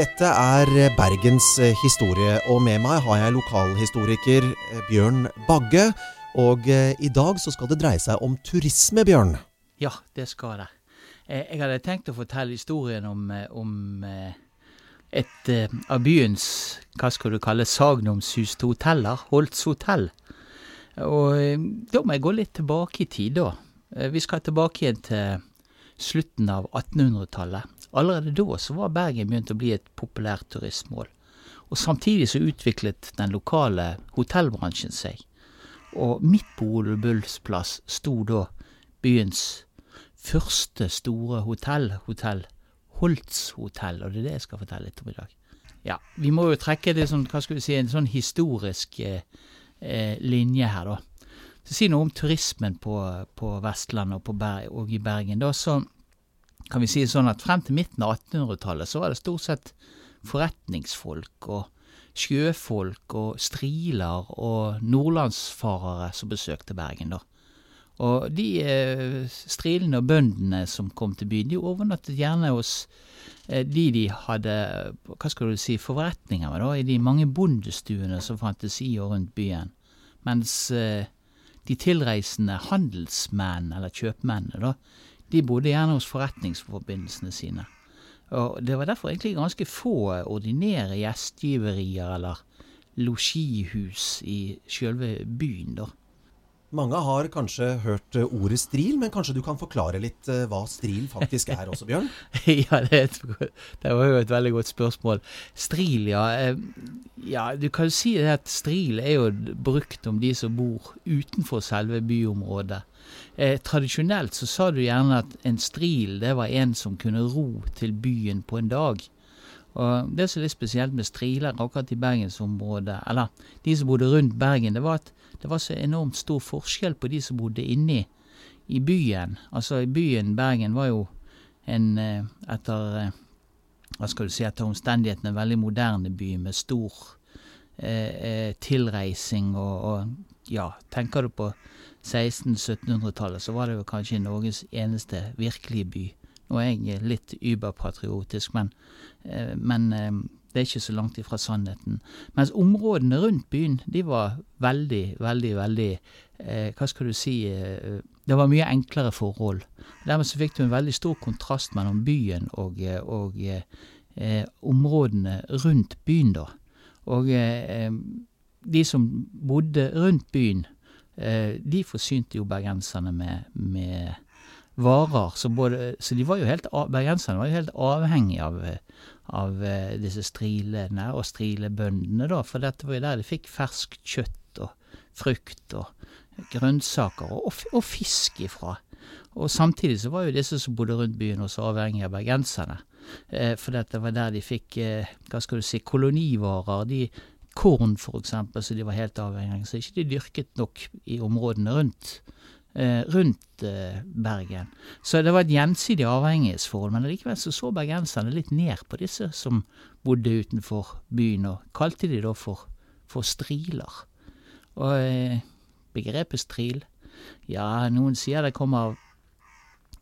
Dette er Bergens historie, og med meg har jeg lokalhistoriker eh, Bjørn Bagge. Og eh, i dag så skal det dreie seg om turisme, Bjørn. Ja, det skal det. Eh, jeg hadde tenkt å fortelle historien om, om et av byens, hva skal du kalle, sagnomsuste hoteller, Holts hotell. Og da må jeg gå litt tilbake i tid, da. Vi skal tilbake igjen til slutten av 1800-tallet. Allerede da så var Bergen begynt å bli et populært turistmål. Og samtidig så utviklet den lokale hotellbransjen seg. Og midt på Ole Bulls plass sto da byens første store hotell, hotell Holts hotell, og det er det jeg skal fortelle litt om i dag. Ja, vi må jo trekke det sånn, hva skal vi si, en sånn historisk eh, eh linje her, da. Så Si noe om turismen på, på Vestlandet og, og, i Bergen. da, så kan vi si sånn at frem til midten av 1800-tallet så var det stort sett forretningsfolk og sjøfolk og striler og nordlandsfarere som besøkte Bergen, da. Og de eh, strilene og bøndene som kom til byen, de overnattet gjerne hos eh, de de hadde hva skal du si, forretninger med, da, i de mange bondestuene som fantes i og rundt byen. Mens eh, de tilreisende handelsmennene, eller kjøpmennene, da, de bodde gjerne hos forretningsforbindelsene sine. Og Det var derfor egentlig ganske få ordinære gjestgiverier eller losjihus i sjølve byen, da. Mange har kanskje hørt eh, ordet stril, men kanskje du kan forklare litt eh, hva stril faktisk er også, Bjørn? ja, det, det, var jo et veldig godt spørsmål. Stril, ja. Eh, ja, du kan jo si at stril er jo brukt om de som bor utenfor selve byområdet. Eh, tradisjonelt så sa du gjerne at en stril det var en som kunne ro til byen på en dag. Og Det som er litt spesielt med striler akkurat i bergensområdet, eller de som bodde rundt Bergen, det var at det var så enormt stor forskjell på de som bodde inni i byen. Altså, byen Bergen var jo en eh, etter eh, hva skal du si, etter omstendighetene en veldig moderne by med stor eh, eh, tilreising og, og, ja, tenker du på 1600-1700-tallet, så var det jo kanskje Norges eneste virkelige by. Nå er jeg litt überpatriotisk, men, eh, men eh, det er ikke så langt ifra sannheten. Mens områdene rundt byen, de var veldig, veldig, veldig eh, Hva skal du si eh, Det var mye enklere forhold. Dermed så fikk du en veldig stor kontrast mellom byen og, eh, og eh, områdene rundt byen, da. Og eh, de som bodde rundt byen, de forsynte jo bergenserne med, med varer. Så, både, så de var jo helt, bergenserne var jo helt avhengige av, av uh, disse strilene og strilebøndene, da. For dette var jo der de fikk ferskt kjøtt og frukt og grønnsaker og, og, fisk ifra. Og samtidig så var jo disse som bodde rundt byen også avhengige av bergenserne. Eh, for dette var der de fikk, eh, hva skal du si, kolonivarer. De, korn, eksempel, så de var helt avhengige av. Så ikke de dyrket nok i områdene rundt eh, rundt eh, Bergen. Så det var et gjensidig avhengighetsforhold. Men likevel så, så bergenserne litt ned på disse som bodde utenfor byen, og kalte de da for, for striler. Og eh, begrepet stril Ja, noen sier det kommer av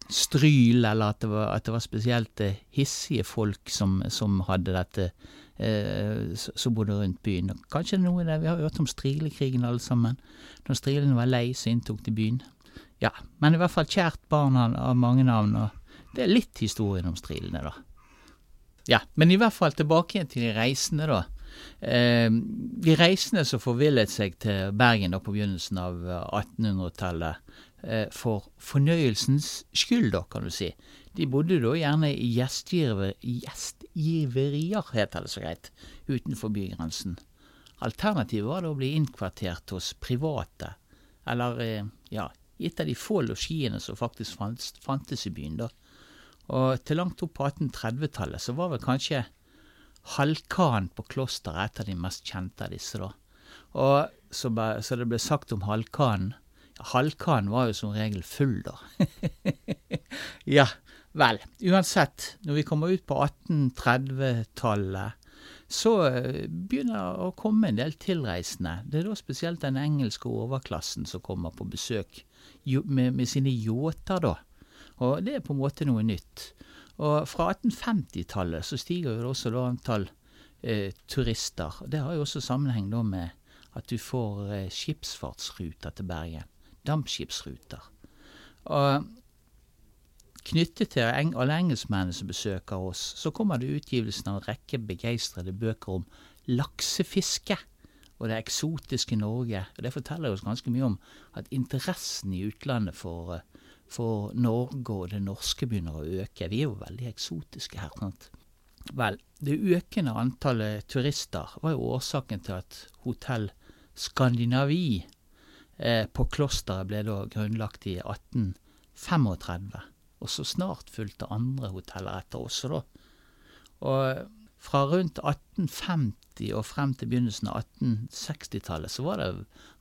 stryl, eller at det var, at det var spesielt eh, hissige folk som, som hadde dette eh, som bodde rundt byen. Og kanskje noe der, Vi har hørt om strilekrigen alle sammen. Når strilene var lei, så inntok de byen. Ja, men i hvert fall kjært barn av mange navn, og det er litt historien om strilene, da. Ja, men i hvert fall tilbake igjen til de reisende, da. Eh, de reisende som forvillet seg til Bergen da på begynnelsen av 1800-tallet eh, for fornøyelsens skyld, da, kan du si. De bodde da gjerne i gjestgiver, gjestgiverier, heter det så greit, utenfor bygrensen. Alternativet var da å bli innkvartert hos private, eller eh, ja, gitt av de få losjiene som faktisk fantes i byen da. Og til langt opp på 1830-tallet så var vel kanskje Halkan på klosteret et av de mest kjente av disse, da. Og så, så det ble sagt om Halkanen Halkanen var jo som regel full, da. ja, vel. Uansett, når vi kommer ut på 1830-tallet, så eh, begynner det å komme en del tilreisende. Det er da spesielt den engelske overklassen som kommer på besøk med, med sine yachter, da. Og det er på en måte noe nytt. Og fra 1850-tallet så stiger jo også da antall eh, turister. Det har jo også sammenheng da med at du får eh, skipsfartsruter til Bergen. Dampskipsruter. Og knyttet til eng alle engelskmennene som besøker oss, så kommer det utgivelsen av en rekke begeistrede bøker om laksefiske og det eksotiske Norge. Og Det forteller oss ganske mye om at interessen i utlandet for, for Norge og det norske begynner å øke. Vi er jo veldig eksotiske her. sant? Vel, det økende antallet turister var jo årsaken til at hotell Skandinavi eh, på klosteret ble da grunnlagt i 1835. Og så snart fulgte andre hoteller etter også, da. Og fra rundt 1850 og frem til begynnelsen av 1860-tallet så var det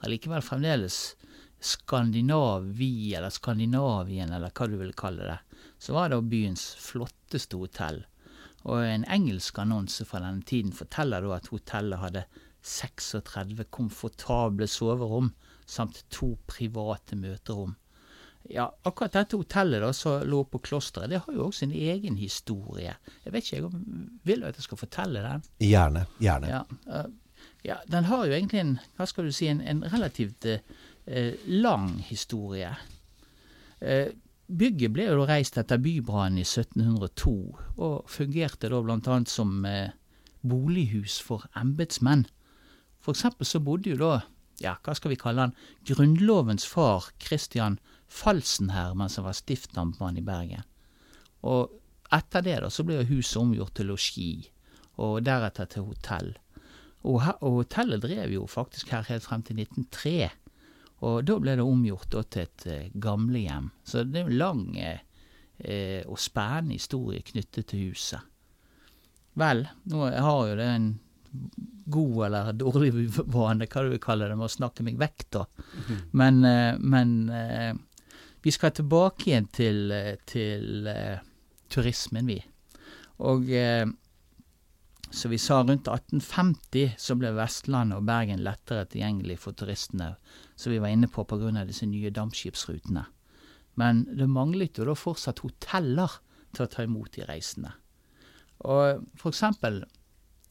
allikevel fremdeles Skandinavi, eller Skandinavien, eller hva du vil kalle det, så var det byens flotteste hotell. Og en engelsk annonse fra denne tiden forteller da at hotellet hadde 36 komfortable soverom samt to private møterom. Ja, akkurat dette hotellet da, som lå på klosteret, det har jo også sin egen historie. Jeg vet ikke, jeg vil du at jeg skal fortelle den? Gjerne. Gjerne. Ja, uh, ja, den har jo egentlig en, hva skal du si, en, en relativt uh, lang historie. Uh, bygget ble jo da reist etter bybrannen i 1702, og fungerte da bl.a. som bolighus for embetsmenn. For eksempel så bodde jo da, ja, hva skal vi kalle han, grunnlovens far Christian 2 Falsenhermen, som var stiftamtmann i Bergen. Og etter det da, så ble huset omgjort til losji, og deretter til hotell. Og, og, hotellet drev jo faktisk her helt frem til 1903. Og da ble det omgjort da, til et eh, gamlehjem. Så det er en lang eh, eh, og spennende historie knyttet til huset. Vel, nå har jo det en god eller dårlig vane, hva du vil kalle det, med å snakke meg vekk, da. Mhm. Men, eh, men eh, vi skal tilbake igjen til, til uh, turismen, vi. Og uh, så vi sa rundt 1850 så ble Vestlandet og Bergen lettere tilgjengelig for turistene, som vi var inne på pga. disse nye dampskipsrutene. Men det manglet jo da fortsatt hoteller til å ta imot de reisende. Og for eksempel,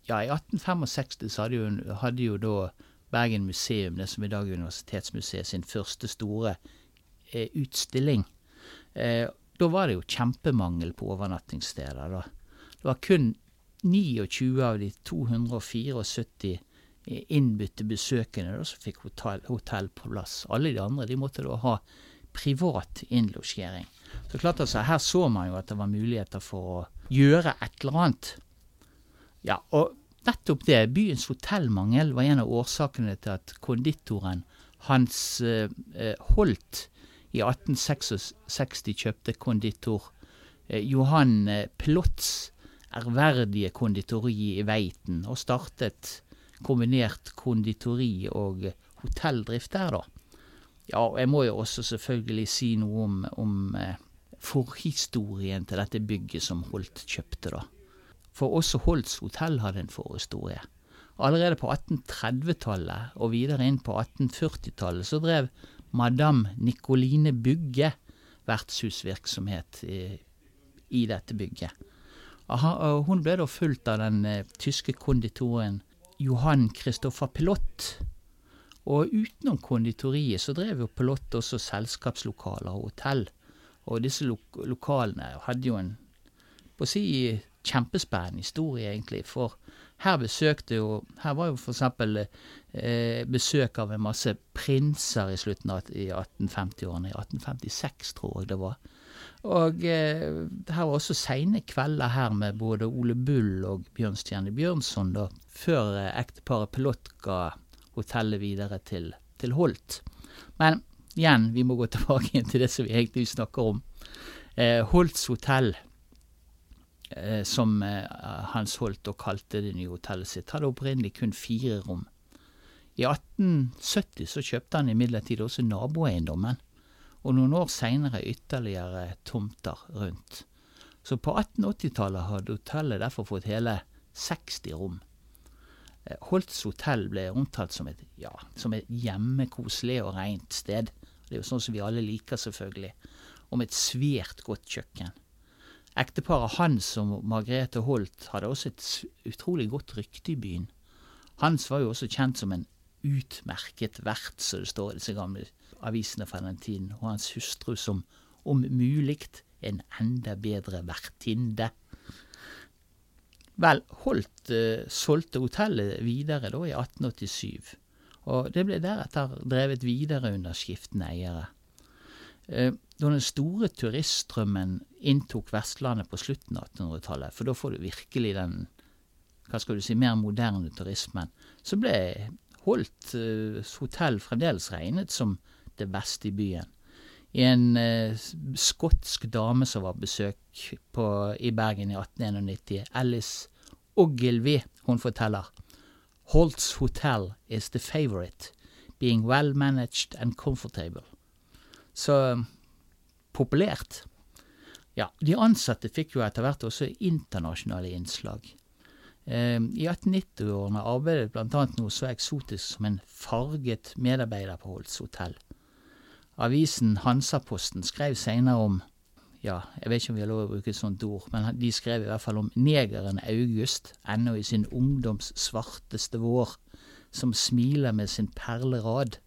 ja, i 1865 så hadde jo, hadde jo da Bergen museum, det som i dag er Universitetsmuseet, sin første store Eh, utstilling. Eh, da var det jo kjempemangel på overnattingssteder. da. Det var kun 29 av de 274 innbytte besøkende da, som fikk hotell, hotell, på plass. Alle de andre de måtte da ha privat innlosjering. Så klart altså, Her så man jo at det var muligheter for å gjøre et eller annet. Ja, og nettopp det, byens hotellmangel, var en av årsakene til at konditoren Hans eh, Holt i 1866 kjøpte konditor eh, Johan eh, Plotz ærverdige konditori i Veiten, og startet kombinert konditori og hotelldrift der, da. Ja, og jeg må jo også selvfølgelig si noe om, om eh, forhistorien til dette bygget som Holt kjøpte, da. For også Holts hotell hadde en forhistorie. Allerede på 1830-tallet og videre inn på 1840-tallet så drev Madame Nicoline Bugge vertshusvirksomhet i, i dette bygget. Aha, hun ble da fulgt av den eh, tyske konditoren Johan Christoffer Pilott. Og utenom konditoriet så drev jo Pilott også selskapslokaler og hotell. Og disse lo lokalene hadde jo en på å si kjempespennende historie, egentlig. For her besøkte jo Her var jo f.eks. Eh, besøk av en masse prinser i slutten av 1850-årene. I 1856, tror jeg det var. Og eh, her var også seine kvelder her med både Ole Bull og Bjørnstjerne Bjørnson, da, før eh, ekteparet Pelot ga hotellet videre til, til Holt. Men igjen, vi må gå tilbake til det som vi egentlig snakker om. Eh, Holts hotell som eh, Hans Holt og kalte det nye hotellet sitt, hadde opprinnelig kun fire rom. I 1870 så kjøpte han imidlertid også naboeiendommen, og noen år seinere ytterligere tomter rundt. Så på 1880-tallet hadde hotellet derfor fått hele 60 rom. Eh, Holts hotell ble omtalt som et, ja, som et hjemmekoselig og rent sted. Det er jo sånn som vi alle liker, selvfølgelig. Og med et svært godt kjøkken. Ekteparet Hans og Margrethe Holt hadde også et utrolig godt rykte i byen. Hans var jo også kjent som en utmerket vert, som det står i disse gamle avisene fra den tiden, og hans hustru som om mulig en enda bedre vertinne. Vel, Holt eh, solgte hotellet videre da i 1887, og det ble deretter drevet videre under skiftende eiere. Eh, da den store turiststrømmen inntok Vestlandet på slutten av 1800-tallet, for da får du virkelig den hva skal du si, mer moderne turismen, så ble Holt uh, hotell fremdeles regnet som det beste i byen. I En uh, skotsk dame som var besøk på, i Bergen i 1891, Alice Ogilvy, hun forteller Holt's Hotel is the favorite, being well managed and comfortable. Så populært. Ja, de ansatte fikk jo etter hvert også internasjonale innslag. Eh, I 1890-årene arbeidet bl.a. noe så eksotisk som en farget medarbeider på Holt's Hotell. Avisen Hansaposten skrev senere om ja, jeg vet ikke om vi har lov å bruke et sånt ord, men de skrev i hvert fall om negeren August, ennå i sin ungdoms svarteste vår, som smiler med sin perlerad.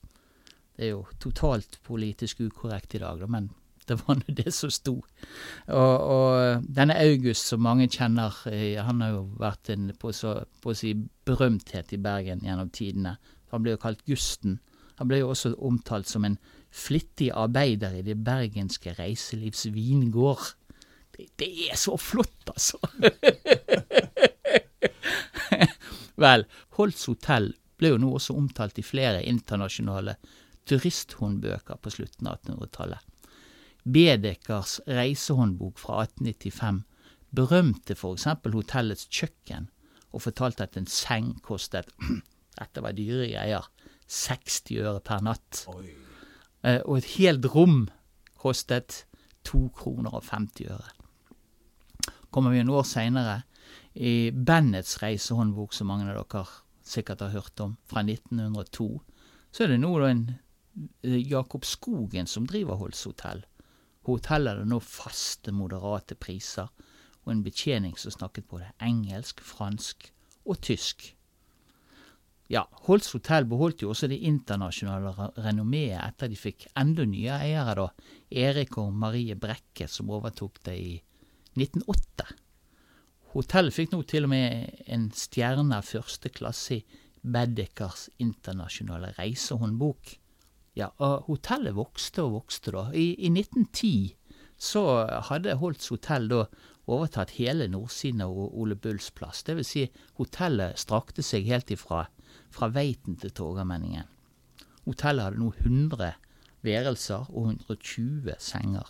Det er jo totalt politisk ukorrekt i dag, men det var nå det som sto. Og, og, denne August, som mange kjenner, eh, han har jo vært en på, så, på å si berømthet i Bergen gjennom tidene. Han ble jo kalt Gusten. Han ble jo også omtalt som en flittig arbeider i det bergenske reiselivs vingård. Det, det er så flott, altså! Vel, Holts hotell ble jo nå også omtalt i flere internasjonale turisthåndbøker på slutten av 1800-tallet. Bedekers reisehåndbok fra 1895 berømte eksempel hotellets kjøkken, og fortalte at en seng kostet dette var dyre greier 60 øre per natt. Oi. Eh, og et helt rom kostet 2 kroner og 50 øre. Kommer vi en år seinere, i Bennets reisehåndbok, som mange av dere sikkert har hørt om, fra 1902, så er det nå en eh, Jakob Skogen som driver Holts hotell. Hotellet hadde nå faste, moderate priser, og en betjening som snakket både engelsk, fransk og tysk. Ja, Holts hotell beholdt jo også det internasjonale renommeet etter de fikk enda nye eiere, da, Erik og Marie Brekke, som overtok det i 1908. Hotellet fikk nå til og med en stjerne første klasse i Bedekers internasjonale reisehåndbok. Ja, og hotellet vokste og vokste, da. I, i 1910 så hadde Holts hotell da overtatt hele nordsiden av Ole Bulls plass. Det vil si, hotellet strakte seg helt ifra fra Veiten til Torgallmenningen. Hotellet hadde nå 100 værelser og 120 senger.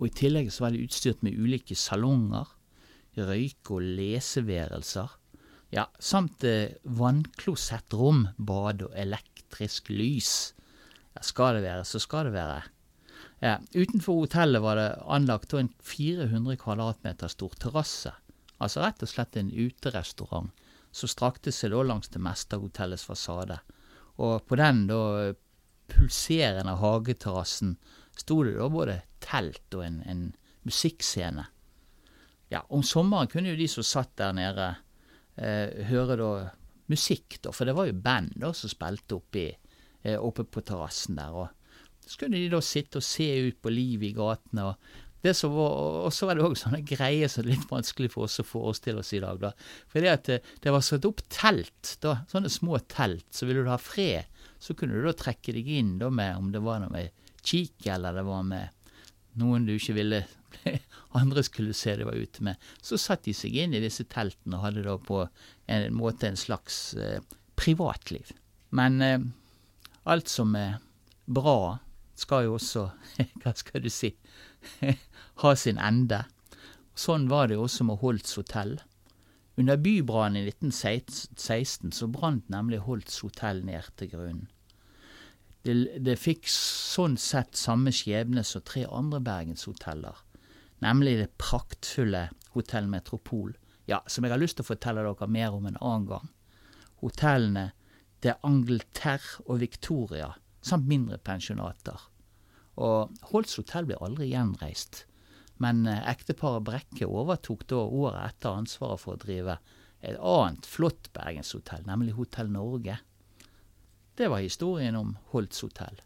Og I tillegg så var det utstyrt med ulike salonger, røyke- og leseværelser, ja, samt eh, vannklosettrom, bad og elektrisk lys. Ja, skal det være, så skal det være. Ja, utenfor hotellet var det anlagt en 400 kvadratmeter stor terrasse, altså rett og slett en uterestaurant som strakte seg da langs det meste av hotellets fasade. Og på den da pulserende hageterrassen sto det da både telt og en, en musikkscene. Ja, om sommeren kunne jo de som satt der nede, eh, høre da musikk, da, for det var jo band da som spilte oppi, eh, oppe på terrassen der. og så kunne de da sitte og se ut på livet i gatene, og det som var, og så var det òg sånne greier som er litt vanskelig for oss å forestille oss i dag. da. For det, at det var satt opp telt, da, sånne små telt. Så ville du ha fred, så kunne du da trekke deg inn da med om det var noe med kikk, eller det var med noen du ikke ville andre skulle se de var ute med. Så satt de seg inn i disse teltene og hadde da på en måte en slags eh, privatliv. Men eh, alt som er bra, skal jo også Hva skal du si? ha sin ende. Sånn var det også med Holts hotell. Under bybrannen i 1916 så brant nemlig Holts hotell ned til grunnen. Det, det fikk sånn sett samme skjebne som tre andre bergenshoteller, nemlig det praktfulle Hotell Metropol ja, som jeg har lyst til å fortelle dere mer om en annen gang. Hotellene de Angleterre og Victoria, samt mindre pensjonater. Og Holts hotell ble aldri gjenreist, men eh, ekteparet Brekke overtok da året etter ansvaret for å drive et annet flott bergenshotell, nemlig Hotell Norge. Det var historien om Holts hotell.